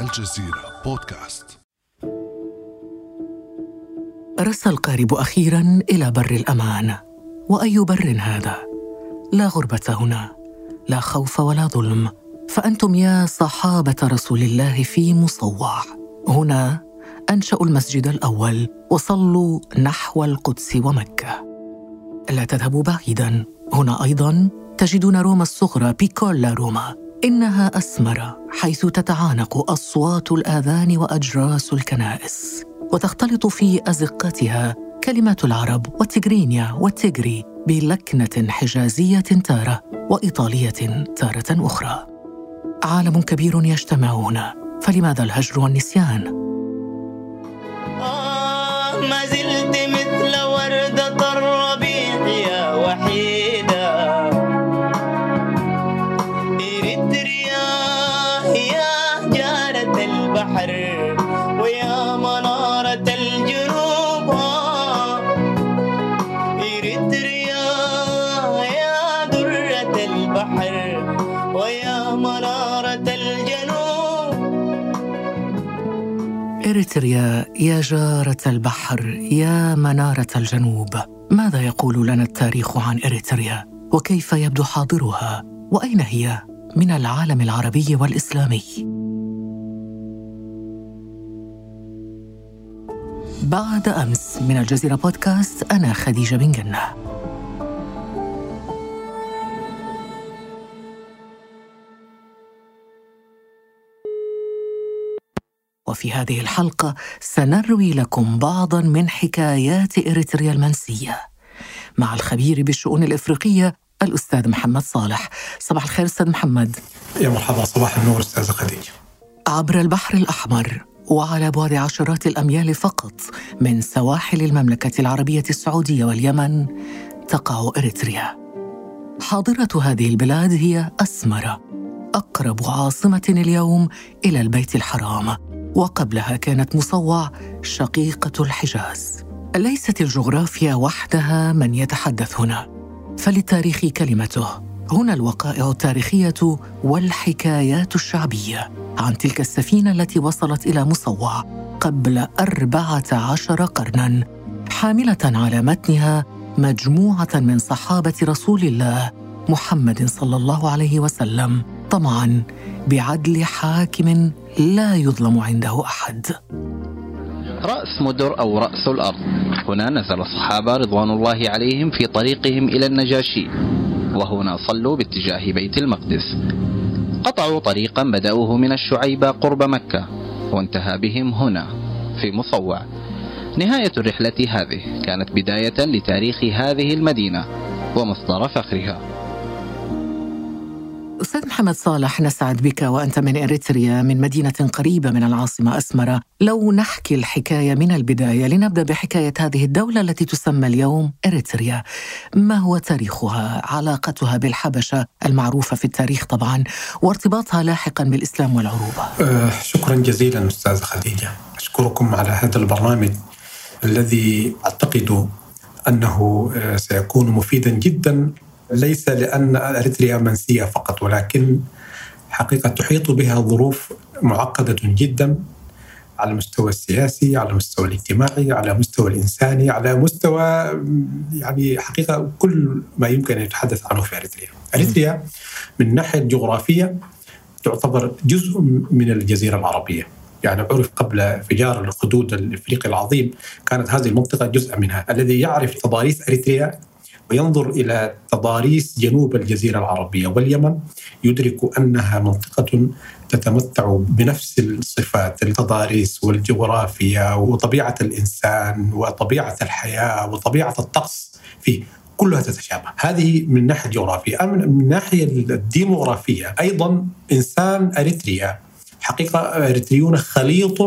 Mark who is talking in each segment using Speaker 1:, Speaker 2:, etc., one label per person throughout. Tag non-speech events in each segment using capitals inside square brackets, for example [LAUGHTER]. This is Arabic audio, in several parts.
Speaker 1: الجزيرة بودكاست.
Speaker 2: رسى القارب أخيرا إلى بر الأمان. وأي بر هذا؟ لا غربة هنا. لا خوف ولا ظلم. فأنتم يا صحابة رسول الله في مصوع. هنا أنشأوا المسجد الأول وصلوا نحو القدس ومكة. لا تذهبوا بعيدا. هنا أيضا تجدون روما الصغرى بيكولا روما. إنها أسمر حيث تتعانق أصوات الآذان وأجراس الكنائس وتختلط في أزقتها كلمات العرب والتجرينيا والتجري بلكنة حجازية تارة وإيطالية تارة أخرى عالم كبير يجتمع هنا فلماذا الهجر والنسيان؟
Speaker 3: آه ما زلت إريتريا يا جارة البحر يا منارة الجنوب.
Speaker 2: ماذا يقول لنا التاريخ عن إريتريا؟ وكيف يبدو حاضرها؟ وأين هي؟ من العالم العربي والإسلامي. بعد أمس من الجزيرة بودكاست أنا خديجة بن جنة. وفي هذه الحلقة سنروي لكم بعضا من حكايات إريتريا المنسية. مع الخبير بالشؤون الإفريقية الأستاذ محمد صالح. صباح الخير أستاذ محمد.
Speaker 4: يا مرحبا صباح النور أستاذة خديجة.
Speaker 2: عبر البحر الأحمر وعلى بعد عشرات الأميال فقط من سواحل المملكة العربية السعودية واليمن تقع إريتريا. حاضرة هذه البلاد هي أسمرة أقرب عاصمة اليوم إلى البيت الحرام. وقبلها كانت مصوع شقيقة الحجاز. ليست الجغرافيا وحدها من يتحدث هنا فللتاريخ كلمته. هنا الوقائع التاريخية والحكايات الشعبية عن تلك السفينة التي وصلت إلى مصوع قبل أربعة عشر قرناً حاملة على متنها مجموعة من صحابة رسول الله محمد صلى الله عليه وسلم طمعاً بعدل حاكم لا يظلم عنده أحد.
Speaker 5: رأس مدر أو رأس الأرض. هنا نزل الصحابة رضوان الله عليهم في طريقهم إلى النجاشي. وهنا صلوا باتجاه بيت المقدس. قطعوا طريقا بدأوه من الشعيبة قرب مكة. وانتهى بهم هنا في مصوع. نهاية الرحلة هذه كانت بداية لتاريخ هذه المدينة ومصدر فخرها.
Speaker 2: أستاذ محمد صالح نسعد بك وأنت من إريتريا من مدينة قريبة من العاصمة أسمرة. لو نحكي الحكاية من البداية لنبدأ بحكاية هذه الدولة التي تسمى اليوم إريتريا. ما هو تاريخها؟ علاقتها بالحبشة المعروفة في التاريخ طبعا وارتباطها لاحقا بالإسلام والعروبة.
Speaker 4: آه شكرا جزيلا استاذه خديجة. أشكركم على هذا البرنامج الذي أعتقد أنه آه سيكون مفيدا جدا ليس لأن اريتريا منسية فقط ولكن حقيقة تحيط بها ظروف معقدة جدا على المستوى السياسي، على المستوى الاجتماعي، على المستوى الإنساني، على مستوى يعني حقيقة كل ما يمكن أن يتحدث عنه في أريتريا. أريتريا من الناحيه الجغرافيه تعتبر جزء من الجزيرة العربية. يعني عرف قبل انفجار الخدود الإفريقي العظيم كانت هذه المنطقة جزءا منها، الذي يعرف تضاريس أريتريا وينظر إلى تضاريس جنوب الجزيرة العربية واليمن يدرك أنها منطقة تتمتع بنفس الصفات التضاريس والجغرافيا وطبيعة الإنسان وطبيعة الحياة وطبيعة الطقس فيه كلها تتشابه. هذه من الناحيه الجغرافيه أما من الناحيه الديموغرافية أيضا إنسان أريتريا حقيقة أريتريون خليط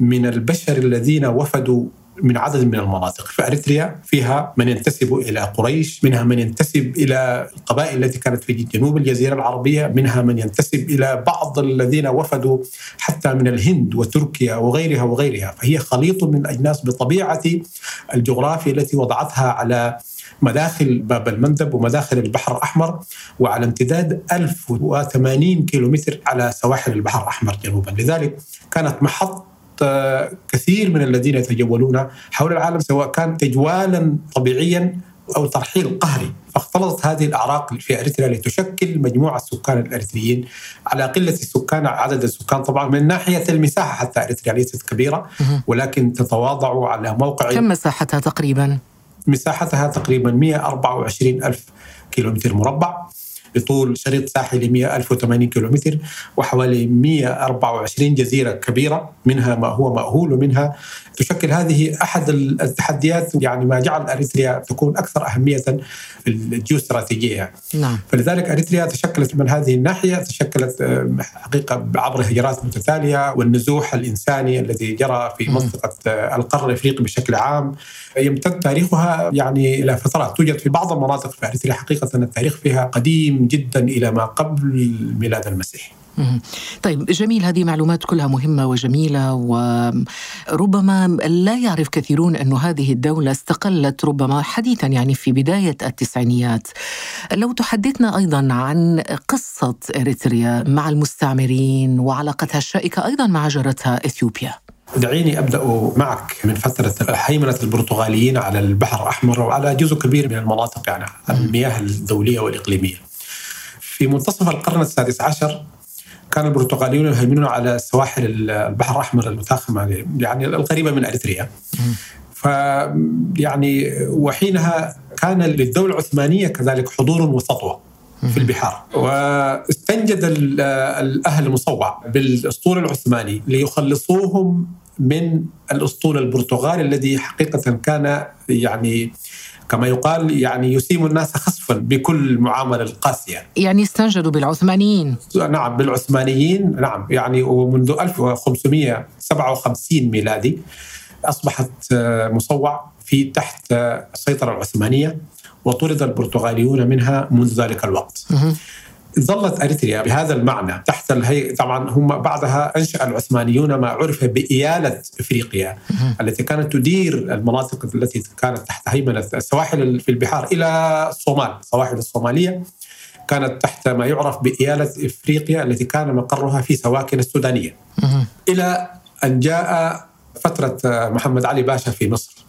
Speaker 4: من البشر الذين وفدوا من عدد من المناطق. فأريتريا فيها من ينتسب إلى قريش منها من ينتسب إلى القبائل التي كانت في جنوب الجزيرة العربية منها من ينتسب إلى بعض الذين وفدوا حتى من الهند وتركيا وغيرها وغيرها. فهي خليط من أجناس بطبيعة الجغرافيا التي وضعتها على مداخل باب المندب ومداخل البحر الأحمر وعلى امتداد 1080 كيلومتر على سواحل البحر الأحمر جنوبا. لذلك كانت محط كثير من الذين يتجولون حول العالم سواء كان تجوالا طبيعيا أو ترحيل قهري. فاختلطت هذه الأعراق في أريتريا لتشكل مجموعة السكان الأريتريين. على قلة السكان عدد السكان طبعا من ناحية المساحة حتى أريتريا ليست كبيرة ولكن تتواضع على موقع
Speaker 2: كم مساحتها تقريبا؟
Speaker 4: مساحتها تقريبا 124 ألف كيلومتر مربع. بطول شريط ساحلي 1080 كيلومتر وحوالي 124 جزيرة كبيرة منها ما هو مأهول ومنها تشكل هذه أحد التحديات يعني ما جعل أريتريا تكون أكثر أهمية في الجيوستراتيجية.
Speaker 2: نعم.
Speaker 4: فلذلك أريتريا تشكلت من هذه الناحية تشكلت حقيقة عبر هجرات متتالية والنزوح الإنساني الذي جرى في منطقة آه، القرن الإفريقي بشكل عام. يمتد تاريخها يعني إلى فترات توجد في بعض المناطق في أريتريا حقيقة التاريخ فيها قديم جدا إلى ما قبل ميلاد المسيح.
Speaker 2: طيب جميل هذه معلومات كلها مهمة وجميلة وربما لا يعرف كثيرون أن هذه الدولة استقلت ربما حديثا يعني في بداية التسعينيات لو تحدثنا أيضا عن قصة إريتريا مع المستعمرين وعلاقتها الشائكة أيضا مع جارتها إثيوبيا
Speaker 4: دعيني أبدأ معك من فترة هيمنه البرتغاليين على البحر الأحمر وعلى جزء كبير من المناطق يعني المياه الدولية والإقليمية. في منتصف القرن السادس عشر كان البرتغاليون يهيمنون على سواحل البحر الأحمر المتاخمة يعني القريبة من أريتريا. ف يعني وحينها كان للدولة العثمانية كذلك حضور وسطوة في البحار واستنجد ال- الأهل المصوع بالأسطول العثماني ليخلصوهم من الأسطول البرتغالي الذي حقيقة كان يعني كما يقال يعني يسيم الناس خسفا بكل المعامله القاسية.
Speaker 2: يعني استنجدوا بالعثمانيين.
Speaker 4: نعم بالعثمانيين نعم. يعني ومنذ 1557 ميلادي أصبحت آه، مصوع في تحت آه، السيطره العثمانية وطرد البرتغاليون منها منذ ذلك الوقت. ظلت أريتريا بهذا المعنى تحت الهي طبعا هم بعدها أنشأ العثمانيون ما عرف بإيالة إفريقيا التي كانت تدير المناطق التي كانت تحت هيمنة السواحل في البحار إلى الصومال، السواحل الصومالية كانت تحت ما يعرف بإيالة إفريقيا التي كان مقرها في سواكن
Speaker 2: السودانية.
Speaker 4: إلى أن جاء فترة محمد علي باشا في مصر.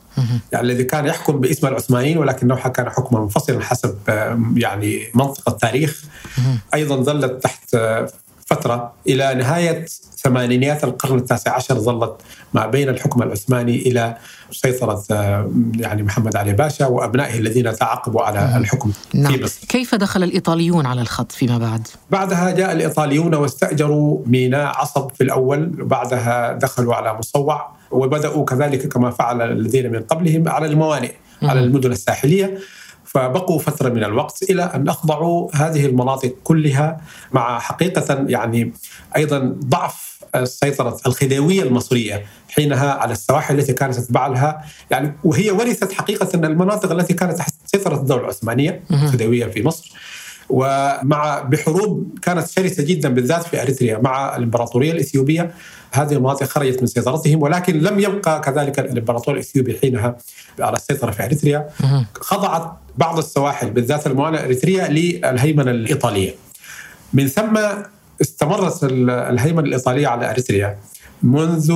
Speaker 4: يعني الذي كان يحكم باسم العثمانيين ولكنه كان حكما منفصلا حسب آه، يعني منطق التاريخ. أيضا ظلت تحت آه، فترة إلى نهاية ثمانينيات القرن التاسع عشر ظلت ما بين الحكم العثماني إلى سيطرة آه، يعني محمد علي باشا وأبنائه الذين تعاقبوا على الحكم
Speaker 2: نعم
Speaker 4: في مصر.
Speaker 2: كيف دخل الإيطاليون على الخط فيما بعد؟
Speaker 4: بعدها جاء الإيطاليون واستأجروا ميناء عصب في الأول بعدها دخلوا على مصوع وبدأوا كذلك كما فعل الذين من قبلهم على الموانئ على المدن الساحلية فبقوا فترة من الوقت إلى أن أخضعوا هذه المناطق كلها مع حقيقة يعني أيضا ضعف السيطرة الخديوية المصرية حينها على السواحل التي كانت تتبع لها يعني وهي ورثت حقيقة المناطق التي كانت تحت سيطرة الدولة العثمانية الخديوية في مصر. ومع بحروب كانت شرسة جدا بالذات في أريتريا مع الإمبراطورية الإثيوبية. هذه المناطق خرجت من سيطرتهم ولكن لم يبقى كذلك الإمبراطور الإثيوبي حينها على السيطرة في أريتريا. خضعت بعض السواحل بالذات الموانئ اريتريا للهيمنة الإيطالية. من ثم استمرت ال- الهيمنة الإيطالية على أريتريا منذ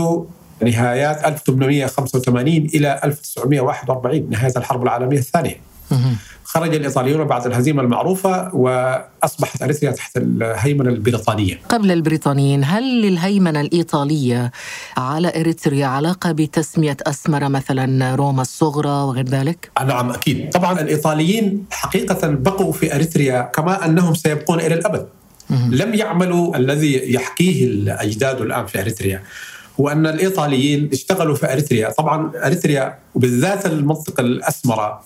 Speaker 4: نهايات 1885 إلى 1941 نهاية الحرب العالمية الثانية
Speaker 2: مهم.
Speaker 4: خرج الإيطاليون بعد الهزيمة المعروفة وأصبحت أريتريا تحت الهيمنة البريطانية.
Speaker 2: قبل البريطانيين هل للهيمنة الإيطالية على إريتريا علاقة بتسمية أسمرة مثلا روما الصغرى وغير ذلك؟
Speaker 4: نعم أكيد، طبعا الإيطاليين حقيقة بقوا في أريتريا كما أنهم سيبقون إلى الأبد. لم يعملوا الذي يحكيه الأجداد الآن في إريتريا هو أن الإيطاليين اشتغلوا في إريتريا، طبعا إريتريا وبالذات المنطقة الأسمرة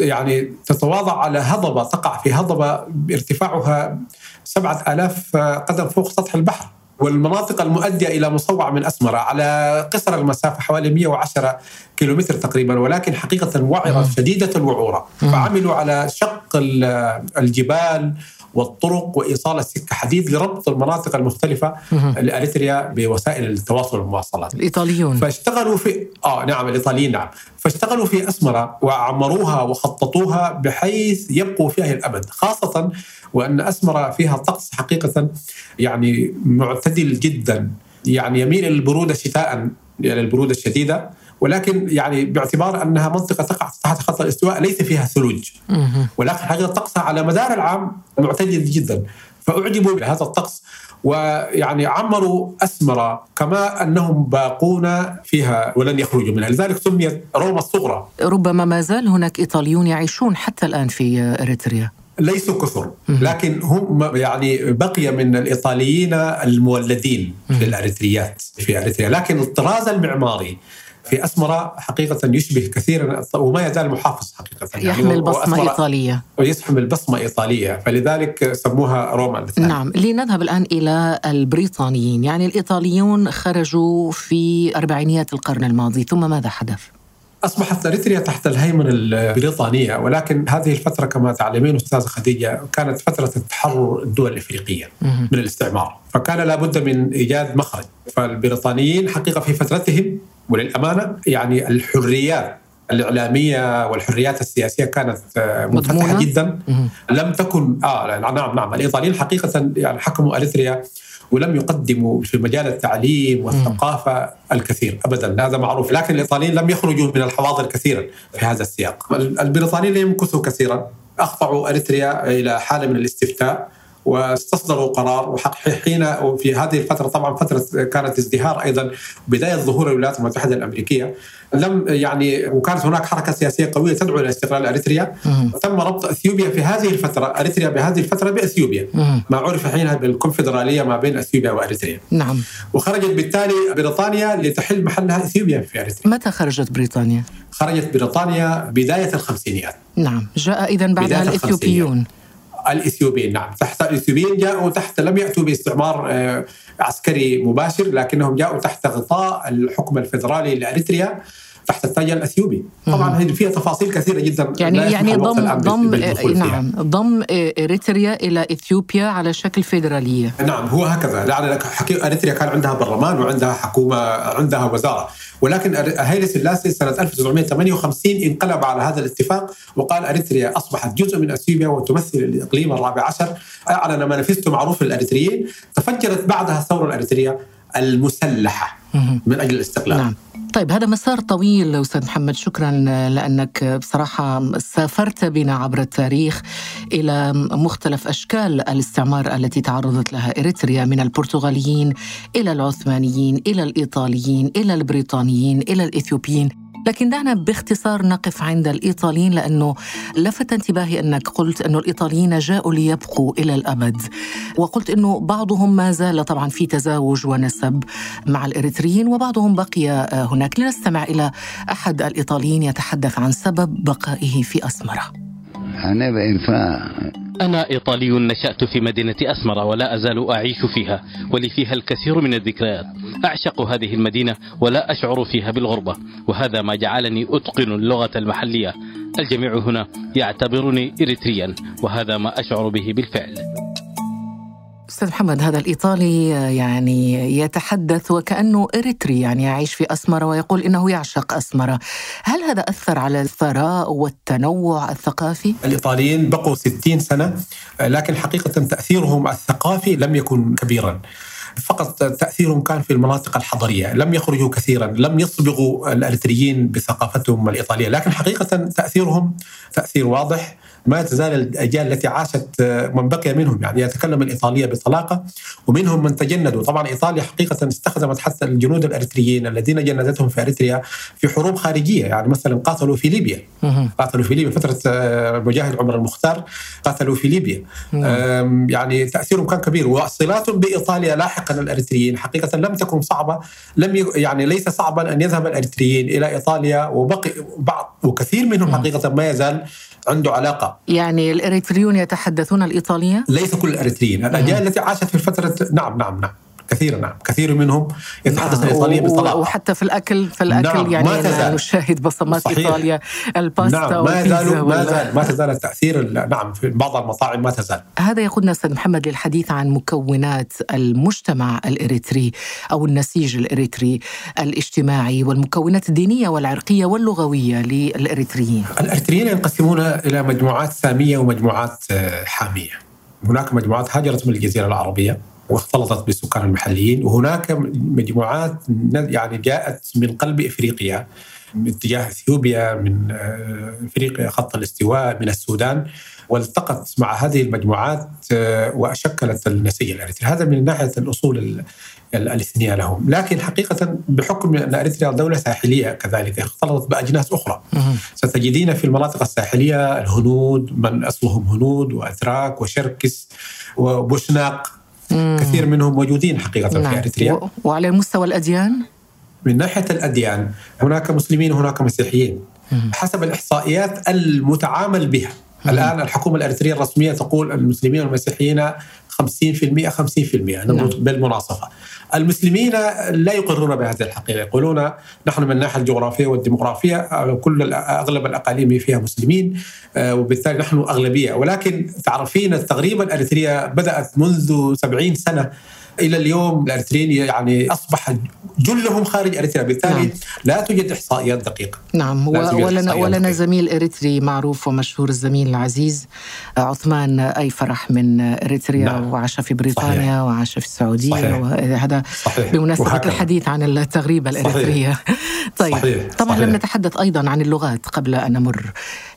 Speaker 4: يعني تتواضع على هضبة تقع في هضبة ارتفاعها سبعة آلاف قدم فوق سطح البحر والمناطق المؤدية إلى مصوع من أسمرة على قصر المسافة حوالي 110 كيلومتر تقريبا ولكن حقيقة وعرة شديدة الوعورة. فعملوا على شق ال- الجبال والطرق وإيصال السكة. حديد لربط المناطق المختلفة لاريتريا بوسائل التواصل والمواصلات.
Speaker 2: الإيطاليون.
Speaker 4: فاشتغلوا في آه نعم الإيطاليين نعم. فاشتغلوا في أسمرة وعمروها وخططوها بحيث يبقوا فيها الأبد. خاصة وأن أسمرة فيها طقس حقيقة يعني معتدل جدا. يعني يميل إلى البروده شتاء إلى البرودة الشديدة. ولكن يعني باعتبار أنها منطقة تقع تحت خط الاستواء ليس فيها ثلوج. ولكن حقيقة طقسها على مدار العام معتدل جدا. فأعجبوا بهذا الطقس ويعني عمروا أسمرة كما أنهم باقون فيها ولن يخرجوا منها. لذلك سميت روما الصغرى.
Speaker 2: ربما ما زال هناك إيطاليون يعيشون حتى الآن في إريتريا.
Speaker 4: ليسوا كثر. لكن هم يعني بقي من الإيطاليين المولدين في الأريتريات في أريتريا. لكن الطراز المعماري في أسمرة حقيقة يشبه كثيرا وما يزال محافظ حقيقة. يعني
Speaker 2: يحمل بصمة إيطالية.
Speaker 4: ويحمل بصمة إيطالية فلذلك سموها روما الثانية
Speaker 2: نعم لنذهب الآن إلى البريطانيين. يعني الإيطاليون خرجوا في أربعينيات القرن الماضي ثم ماذا حدث؟
Speaker 4: أصبحت أريتريا تحت الهيمنة البريطانية ولكن هذه الفترة كما تعلمين أستاذة خديجة كانت فترة التحرر الدول الإفريقية من الاستعمار. فكان لابد من إيجاد مخرج. فالبريطانيين حقيقة في فترتهم وللأمانة يعني الحريات الإعلامية والحريات السياسية كانت آه، منفتحة
Speaker 2: مضمونة؟
Speaker 4: جدا. لم تكن آه نعم نعم الإيطاليين حقيقة يعني حكموا أريتريا ولم يقدموا في مجال التعليم والثقافة الكثير أبدا. هذا معروف. لكن الإيطاليين لم يخرجوا من الحواضر كثيرا في هذا السياق. البريطانيين لم يمكثوا كثيرا. أخضعوا أريتريا إلى حالة من الاستفتاء. واستصدروا قرار وحين وفي هذه الفترة طبعا فترة كانت ازدهار أيضا بداية ظهور الولايات المتحدة الأمريكية. لم يعني وكانت هناك حركة سياسية قوية تدعو إلى استقلال أريتريا. تم ربط إثيوبيا في هذه الفترة أريتريا بهذه الفترة بإثيوبيا. ما عرف حينها بالكونفدرالية ما بين إثيوبيا وأريتريا.
Speaker 2: نعم.
Speaker 4: وخرجت بالتالي بريطانيا لتحل محلها إثيوبيا في أريتريا.
Speaker 2: متى خرجت بريطانيا؟
Speaker 4: خرجت بريطانيا بداية الخمسينيات.
Speaker 2: نعم. جاء إذا بعدها
Speaker 4: بداية
Speaker 2: الإثيوبيون.
Speaker 4: الإثيوبيين. نعم تحت الإثيوبيين جاءوا تحت لم يأتوا باستعمار آه، عسكري مباشر لكنهم جاءوا تحت غطاء الحكم الفدرالي لأريتريا. تحت التاج الأثيوبي. طبعا هي فيها تفاصيل كثيرة جدا
Speaker 2: يعني يعني ضم ضم
Speaker 4: فيها.
Speaker 2: نعم. ضم إريتريا إلى إثيوبيا على شكل فيدرالية.
Speaker 4: نعم هو هكذا. حقيقة إريتريا كان عندها برلمان وعندها حكومة عندها وزارة. ولكن هيلي سلاسي سنة 1958 انقلب على هذا الاتفاق وقال إريتريا أصبحت جزء من إثيوبيا وتمثل الإقليم الرابع عشر. أعلن مانيفستو معروف للإريتريين. تفجرت بعدها الثوره الإريترية المسلحة من أجل الاستقلال.
Speaker 2: نعم. طيب هذا مسار طويل أستاذ محمد. شكرا لأنك بصراحة سافرت بنا عبر التاريخ إلى مختلف أشكال الاستعمار التي تعرضت لها إريتريا من البرتغاليين إلى العثمانيين إلى الإيطاليين إلى البريطانيين إلى الإثيوبيين. لكن دعنا باختصار نقف عند الإيطاليين لأنه لفت انتباهي أنك قلت أنه الإيطاليين جاءوا ليبقوا إلى الأبد. وقلت أنه بعضهم ما زال طبعا في تزاوج ونسب مع الإريتريين وبعضهم بقي هناك. لنستمع إلى أحد الإيطاليين يتحدث عن سبب بقائه في أسمرة.
Speaker 6: أنا
Speaker 7: إيطالي نشأت في مدينة أسمرة ولا أزال أعيش فيها ولي فيها الكثير من الذكريات. أعشق هذه المدينة ولا أشعر فيها بالغربة وهذا ما جعلني أتقن اللغة المحلية. الجميع هنا يعتبرني إريتريا وهذا ما أشعر به بالفعل.
Speaker 2: أستاذ محمد هذا الإيطالي يعني يتحدث وكأنه إريتري يعني يعيش في أسمرة ويقول إنه يعشق أسمرة، هل هذا أثر على الثراء والتنوع الثقافي؟
Speaker 4: الإيطاليين بقوا 60 سنة لكن حقيقة تأثيرهم الثقافي لم يكن كبيرا. فقط تاثيرهم كان في المناطق الحضرية، لم يخرجوا كثيرا، لم يصبغوا الاريتريين بثقافتهم الإيطالية، لكن حقيقه تأثيرهم تأثير واضح ما تزال الأجيال التي عاشت من بقي منهم يعني يتكلم الإيطالية بطلاقة ومنهم من تجندوا، طبعا إيطاليا حقيقه استخدمت حتى الجنود الاريتريين الذين جندتهم في اريتريا في حروب خارجية، يعني مثلا قاتلوا في ليبيا. قاتلوا في ليبيا. فترة مجاهد عمر المختار قاتلوا في ليبيا. يعني تأثيرهم كان كبير. وصلاتهم بإيطاليا لاحقا الأريتريين. حقيقة لم تكن صعبة، لم ي... يعني ليس صعبا أن يذهب الأريتريين إلى إيطاليا وبقي بعض وكثير منهم حقيقة ما يزال عنده علاقة.
Speaker 2: يعني الإريتريون يتحدثون الإيطالية؟
Speaker 4: ليس كل الإريتريين. الأجيال التي عاشت في فترة نعم نعم نعم. كثيرا نعم كثير منهم يتحدث
Speaker 2: آه،
Speaker 4: الايطاليه بطلاقه
Speaker 2: وحتى في الأكل في الأكل
Speaker 4: نعم،
Speaker 2: يعني
Speaker 4: ما تزال.
Speaker 2: نشاهد بصمات
Speaker 4: صحيح.
Speaker 2: إيطاليا الباستا
Speaker 4: نعم ما زالوا ما زال ما تزال التأثير ال- نعم في بعض المطاعم ما تزال
Speaker 2: هذا يقودنا أستاذ محمد للحديث عن مكونات المجتمع الإريتري أو النسيج الإريتري الاجتماعي والمكونات الدينية والعرقية واللغوية للإريتريين.
Speaker 4: الإريتريين ينقسمون إلى مجموعات سامية ومجموعات آه، حامية. هناك مجموعات هاجرت من الجزيرة العربية واختلطت بالسكان المحليين. وهناك مجموعات يعني جاءت من قلب إفريقيا من اتجاه إثيوبيا من آه، إفريقيا خط الاستواء من السودان. والتقت مع هذه المجموعات آه، وشكلت النسيج الأريتري. هذا من ناحية الأصول ال- ال- الإثنية لهم. لكن حقيقة بحكم ان اريتريا دولة ساحلية كذلك اختلطت بأجناس أخرى. ستجدين في المناطق الساحلية الهنود من أصلهم هنود وأتراك وشركس وبوشناق. كثير منهم موجودين حقيقة في
Speaker 2: نعم.
Speaker 4: اريتريا
Speaker 2: و- وعلى مستوى الأديان؟
Speaker 4: من ناحية الأديان هناك مسلمين وهناك مسيحيين. حسب الإحصائيات المتعامل بها. الآن الحكومة الاريتريه الرسمية تقول المسلمين والمسيحيين 50% 50%
Speaker 2: نعم.
Speaker 4: بالمناصفة. المسلمين لا يقرون بهذه الحقيقة، يقولون نحن من الناحية الجغرافية والديموغرافيه آه، كل الأ- أغلب الأقاليم فيها مسلمين آه، وبالتالي نحن أغلبية، ولكن تعرفين التغريبه الاريتريه بدأت منذ 70 سنة إلى اليوم الاريتريين يعني أصبح جلهم خارج اريتريا، بالتالي
Speaker 2: نعم.
Speaker 4: لا توجد إحصائيات دقيقة.
Speaker 2: نعم ولنا ولنا. زميل إريتري معروف ومشهور الزميل العزيز آه، عثمان أي فرح من إريتريا
Speaker 4: نعم.
Speaker 2: وعاش في بريطانيا
Speaker 4: صحيح.
Speaker 2: وعاش في السعودية
Speaker 4: صحيح.
Speaker 2: وهذا
Speaker 4: صحيح.
Speaker 2: بمناسبة
Speaker 4: وهكذا.
Speaker 2: الحديث عن التغريبه. الإريترية [LAUGHS] طيب
Speaker 4: صحيح.
Speaker 2: طبعا
Speaker 4: صحيح.
Speaker 2: لم نتحدث أيضا عن اللغات قبل أن نمر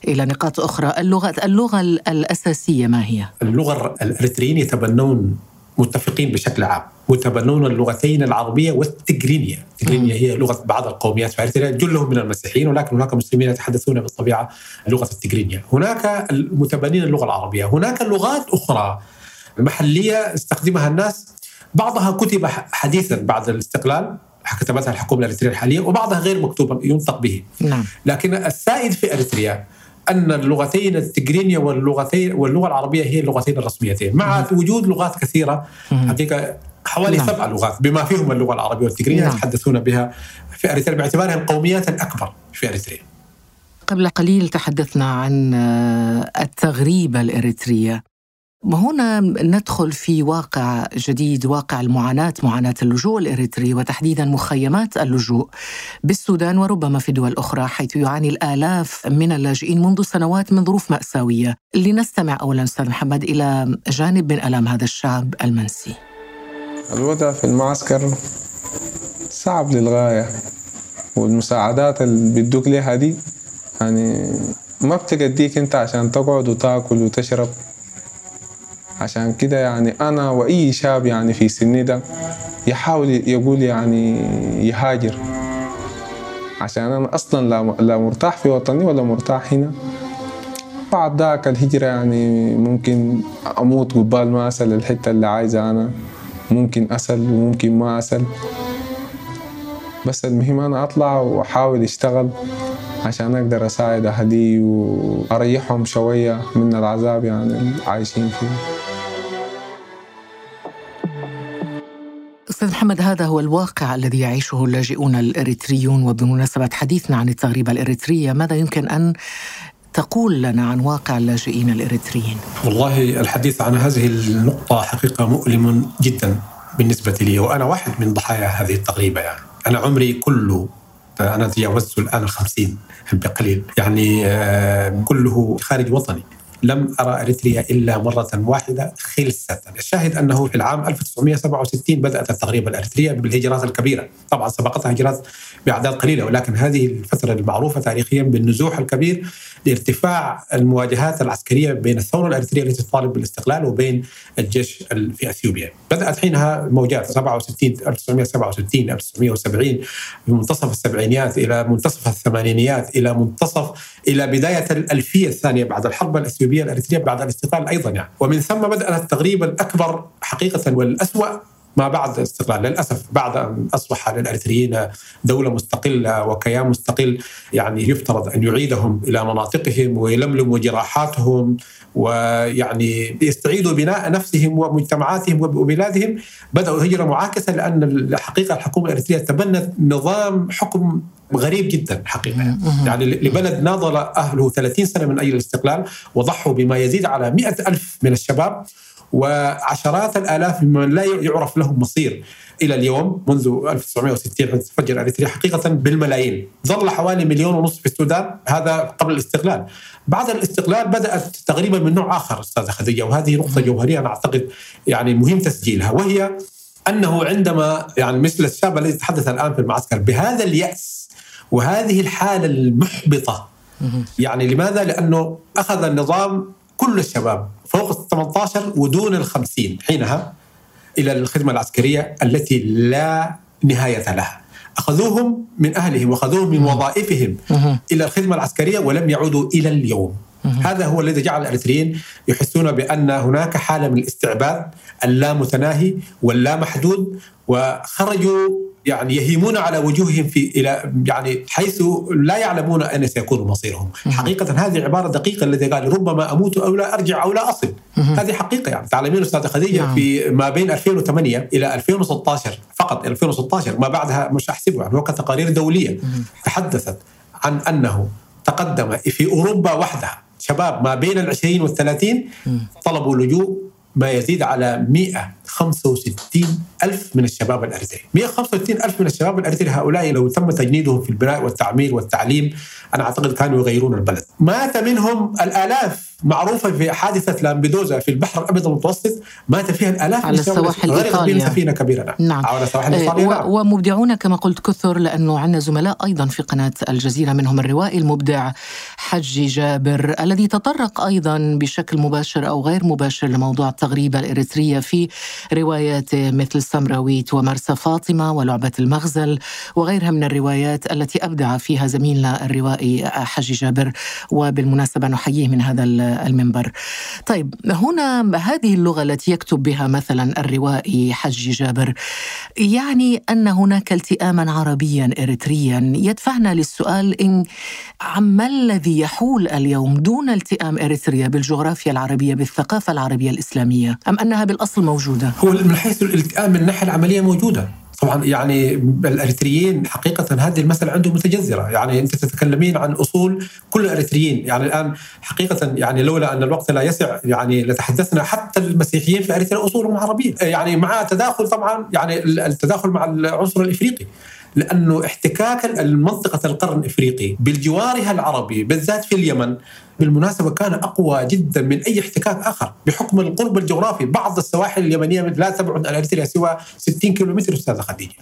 Speaker 2: إلى نقاط أخرى اللغات اللغة ال- الأساسية ما هي
Speaker 4: اللغة الإريتريين يتبنون متفقين بشكل عام يتبنون اللغتين العربية والتجرينية، التجرينية هي لغة بعض القوميات في اريتريا جلهم من المسيحيين ولكن هناك مسلمين يتحدثون بالطبيعة لغة التجرينية، هناك المتبنين اللغة العربية، هناك لغات أخرى محلية استخدمها الناس. بعضها كتب حديثا بعد الاستقلال كتبتها الحكومة الإريترية الحالية وبعضها غير مكتوب ينطق به.
Speaker 2: نعم.
Speaker 4: لكن السائد في إريتريا أن اللغتين التجرينية واللغتين واللغة العربية هي اللغتين الرسميتين مع وجود لغات كثيرة حقيقة حوالي
Speaker 2: نعم.
Speaker 4: سبع لغات بما فيهم اللغة العربية والتجرينية
Speaker 2: نعم.
Speaker 4: يتحدثون بها في أريتريا باعتبارها القوميات الاكبر في أريتريا.
Speaker 2: قبل قليل تحدثنا عن آه، التغريبة الإريترية وهنا ندخل في واقع جديد واقع المعاناة معاناة اللجوء الإريتري وتحديدا مخيمات اللجوء بالسودان وربما في دول أخرى حيث يعاني الآلاف من اللاجئين منذ سنوات من ظروف مأساوية. لنستمع أولا أستاذ محمد إلى جانب من ألم هذا الشعب المنسي.
Speaker 8: الوضع في المعسكر صعب للغاية والمساعدات اللي بيدوك ليها دي يعني ما بتقديك أنت عشان تقعد وتاكل وتشرب. عشان كده يعني أنا وأي شاب يعني في سني ده يحاول يقول يعني يهاجر. عشان أنا أصلا لا لا مرتاح في وطني ولا مرتاح هنا. بعد ذاك الهجرة يعني ممكن أموت قبال ما أصل الحتة اللي عايزة أنا. ممكن أصل وممكن ما أصل. بس المهم أنا أطلع وأحاول أشتغل عشان أقدر أساعد أهلي وأريحهم شوية من العذاب يعني اللي عايشين فيه.
Speaker 2: أستاذ محمد هذا هو الواقع الذي يعيشه اللاجئون الإريتريون وبمناسبة حديثنا عن التغريبة الإريترية ماذا يمكن أن تقول لنا عن واقع اللاجئين الإريتريين؟
Speaker 4: والله الحديث عن هذه النقطة حقيقة مؤلم جدا بالنسبة لي وأنا واحد من ضحايا هذه التغريبة يعني. أنا عمري كله أنا تجاوزت الآن الخمسين بقليل. يعني آه، كله خارج وطني. لم أرى أريتريا إلا مرة واحدة خلسة. الشاهد أنه في العام 1967 بدأت التغريبة الأريترية بالهجرات الكبيرة. طبعا سبقتها هجرات بأعداد قليلة ولكن هذه الفترة المعروفة تاريخيا بالنزوح الكبير لارتفاع المواجهات العسكرية بين الثورة الأريترية التي تطالب بالاستقلال وبين الجيش ال- في أثيوبيا. بدأت حينها موجات 67 1967 1970 في منتصف السبعينيات إلى منتصف الثمانينيات إلى منتصف إلى بداية الألفية الثانية بعد الحرب الأثيوبية الأريترية بعد الاستقلال أيضا يعني. ومن ثم بدأت التغريب الأكبر حقيقة والأسوأ ما بعد الاستقلال للأسف بعد أن أصبح للأريتريين دولة مستقلة وكيان مستقل يعني يفترض أن يعيدهم إلى مناطقهم ويلملموا جراحاتهم ويعني يستعيدوا بناء نفسهم ومجتمعاتهم وبلادهم. بدأوا هجره معاكسه لأن الحقيقة الحكومة الأريترية تبنت نظام حكم غريب جدا حقيقة. يعني لبلد ناضل أهله 30 سنة من أجل الاستقلال وضحوا بما يزيد على مئة ألف من الشباب. وعشرات الآلاف ممن لا يعرف لهم مصير إلى اليوم منذ 1960 حين تفجر اريتريا حقيقة بالملايين. ظل حوالي مليون ونصف في السودان هذا قبل الاستقلال. بعد الاستقلال بدأت تقريبا من نوع آخر أستاذة خديجة وهذه نقطة جوهريه أنا أعتقد يعني مهم تسجيلها وهي أنه عندما يعني مثل الشاب الذي تحدث الآن في المعسكر بهذا اليأس وهذه الحالة المحبطة يعني لماذا؟ لأنه أخذ النظام كل الشباب فوق ال 18 ودون ال 50 حينها إلى الخدمة العسكرية التي لا نهاية لها. أخذوهم من أهلهم وأخذوهم من وظائفهم إلى الخدمة العسكرية ولم يعودوا إلى اليوم. هذا هو الذي جعل الاريتريين يحسون بأن هناك حالة من الاستعباد اللامتناهي واللامحدود وخرجوا يعني يهيمون على وجوههم في إلى يعني حيث لا يعلمون أين سيكون مصيرهم، حقيقة هذه عبارة دقيقة الذي قال ربما أموت أو لا أرجع أو لا أصل، هذه حقيقة يعني. تعلمين أستاذة خديجة
Speaker 2: نعم.
Speaker 4: في ما بين 2008 إلى 2016 فقط 2016 ما بعدها مش احسبه يعني هناك تقارير دولية تحدثت عن أنه تقدم في أوروبا وحدها. شباب ما بين العشرين والثلاثين طلبوا لجوء ما يزيد على 165 ألف من الشباب الأريتري 165 ألف من الشباب الأريتري هؤلاء لو تم تجنيدهم في البناء والتعمير والتعليم أنا أعتقد كانوا يغيرون البلد مات منهم الآلاف معروفة في حادثة لامبيدوزا في البحر الأبيض المتوسط مات فيها الآلاف
Speaker 2: على
Speaker 4: من الشباب
Speaker 2: سواحل
Speaker 4: غرقت بهم
Speaker 2: إيطاليا.
Speaker 4: سفينة كبيرة
Speaker 2: نعم.
Speaker 4: على سواحل
Speaker 2: آه،
Speaker 4: إيطاليا
Speaker 2: و-
Speaker 4: نعم.
Speaker 2: ومبدعون كما قلت كثر لأنه عندنا زملاء أيضا في قناة الجزيرة منهم الروائي المبدع حجي جابر الذي تطرق أيضا بشكل مباشر أو غير مباشر لموضوع التغريبة الإريترية في رواياته مثل سمراويت ومرسى فاطمة ولعبة المغزل وغيرها من الروايات التي أبدع فيها زميلنا الروائي حجي جابر. وبالمناسبة نحييه من هذا المنبر. طيب هنا هذه اللغة التي يكتب بها مثلا الروائي حجي جابر يعني أن هناك التئاما عربيا إريتريا. يدفعنا للسؤال إن عما الذي يحول اليوم دون التئام إريتريا بالجغرافيا العربية بالثقافة العربية الإسلامية؟ أم أنها بالأصل موجودة؟
Speaker 4: هو من حيث الالتئام من الناحية العملية موجودة. طبعا يعني الإريتريين حقيقه هذه المسألة عندهم متجذرة. يعني انت تتكلمين عن أصول كل الإريتريين. يعني الآن حقيقه يعني لولا أن الوقت لا يسع يعني لتحدثنا حتى المسيحيين في إريتريا أصولهم عربية. يعني مع تداخل طبعا يعني التداخل مع العنصر الإفريقي. لأنه احتكاك المنطقة القرن الإفريقي بالجوارها العربي بالذات في اليمن بالمناسبة كان أقوى جدا من أي احتكاك آخر. بحكم القرب الجغرافي بعض السواحل اليمنية لا تبعد عن أريتريا سوى 60 كيلومتر أستاذة خديجة.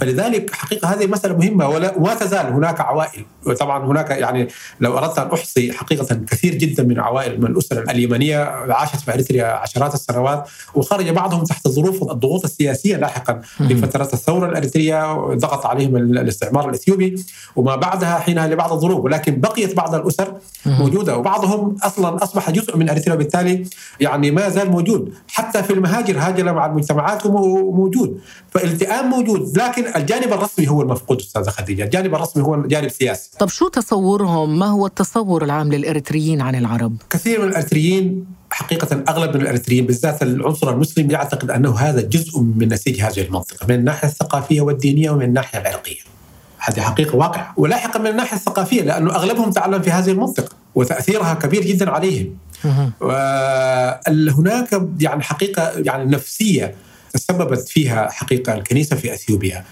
Speaker 4: فلذلك حقيقة هذه مسألة مهمة ولا وما تزال هناك عوائل. وطبعا هناك يعني لو أردت أن أحصي حقيقة كثير جدا من عوائل من الأسر اليمنية عاشت في أريتريا عشرات السنوات وخرج بعضهم تحت ظروف الضغوط السياسية لاحقا في فترات الثورة الأريترية ضغط عليهم الاستعمار الإثيوبي وما بعدها حينها لبعض الظروف. ولكن بقيت بعض الأسر موجودة وبعضهم أصلا أصبح جزء من أريتريا وبالتالي يعني ما زال موجود. حتى في المهاجر هاجر مع المجتمعات موجود. فالتئام موجود لكن الجانب الرسمي هو المفقود أستاذة خديجة. الجانب الرسمي هو الجانب السياسي
Speaker 2: طب شو تصورهم؟ ما هو التصور العام للإريتريين عن العرب؟
Speaker 4: كثير من الإريتريين حقيقة أغلب من الأريتريين بالذات العنصر المسلم يعتقد أنه هذا جزء من نسيج هذه المنطقة من الناحية الثقافية والدينية ومن الناحية العرقية. هذه حقيقة واقع ولاحقا من الناحية الثقافية لأنه أغلبهم تعلم في هذه المنطقة وتأثيرها كبير جدا عليهم. وهناك يعني حقيقة يعني نفسية تسببت فيها حقيقة الكنيسة في أثيوبيا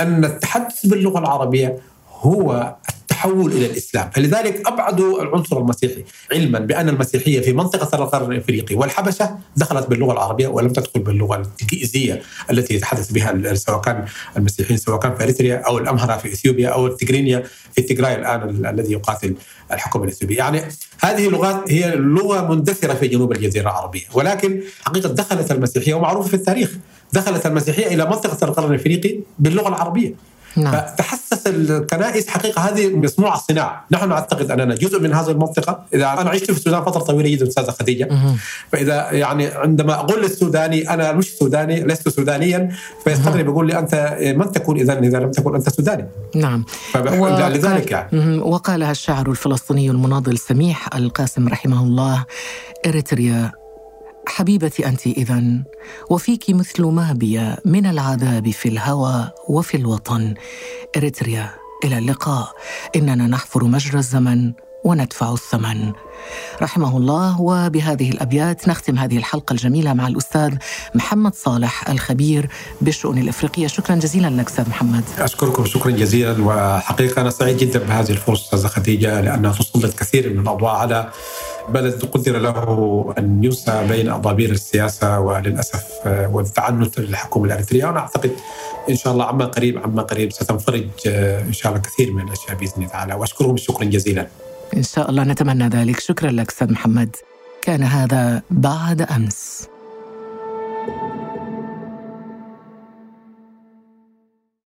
Speaker 4: أن التحدث باللغة العربية هو التحول إلى الإسلام، فلذلك أبعدوا العنصر المسيحي علما بأن المسيحية في منطقة القرن الافريقي والحبشة دخلت باللغة العربية ولم تدخل باللغة التجيزيه التي يتحدث بها سواء كان المسيحيين سواء كان في إريتريا أو الأمهرة في إثيوبيا أو التجرينيا في تجراي الآن الذي يقاتل الحكومة الإثيوبية، يعني هذه اللغات هي لغة مندثرة في جنوب الجزيرة العربية، ولكن حقيقة دخلت المسيحية ومعروف في التاريخ دخلت المسيحية إلى منطقة القرن الافريقي باللغة العربية.
Speaker 2: نعم.
Speaker 4: فتحسس الكنائس حقيقة هذه مصنوع الصناعه، نحن نعتقد أننا جزء من هذه المنطقة، إذا أنا عشت في السودان فترة طويلة جدا استاذه
Speaker 2: خديجة.
Speaker 4: فإذا يعني عندما أقول للسوداني أنا مش سوداني لست سودانيا فيستغرب يقول لي أنت من تكون اذا؟ إذا لم تكن أنت سوداني.
Speaker 2: نعم. وقال-
Speaker 4: لذلك يعني.
Speaker 2: وقالها الشاعر الفلسطيني المناضل سميح القاسم رحمه الله إريتريا حبيبتي أنت إذا وفيك مثل ما بي من العذاب في الهوى وفي الوطن. إريتريا إلى اللقاء. إننا نحفر مجرى الزمن وندفع الثمن. رحمه الله وبهذه الأبيات نختم هذه الحلقة الجميلة مع الأستاذ محمد صالح الخبير بالشؤون الإفريقية. شكرا جزيلا لك أستاذ محمد.
Speaker 4: أشكركم شكرا جزيلا وحقيقة أنا سعيد جدا بهذه الفرصة أستاذة خديجة لأنها تسلط كثير من الأضواء على بلد قدر له أن يوسع بين أضابير السياسة وللأسف آه، والتعنت الحكومة الإريترية. وأنا أعتقد إن شاء الله عما قريب عما قريب ستنفرج آه، إن شاء الله كثير من الأشياء بإذن الله تعالى. واشكركم شكرا جزيلا.
Speaker 2: إن شاء الله نتمنى ذلك. شكرا لك أستاذ محمد. كان هذا بعد أمس.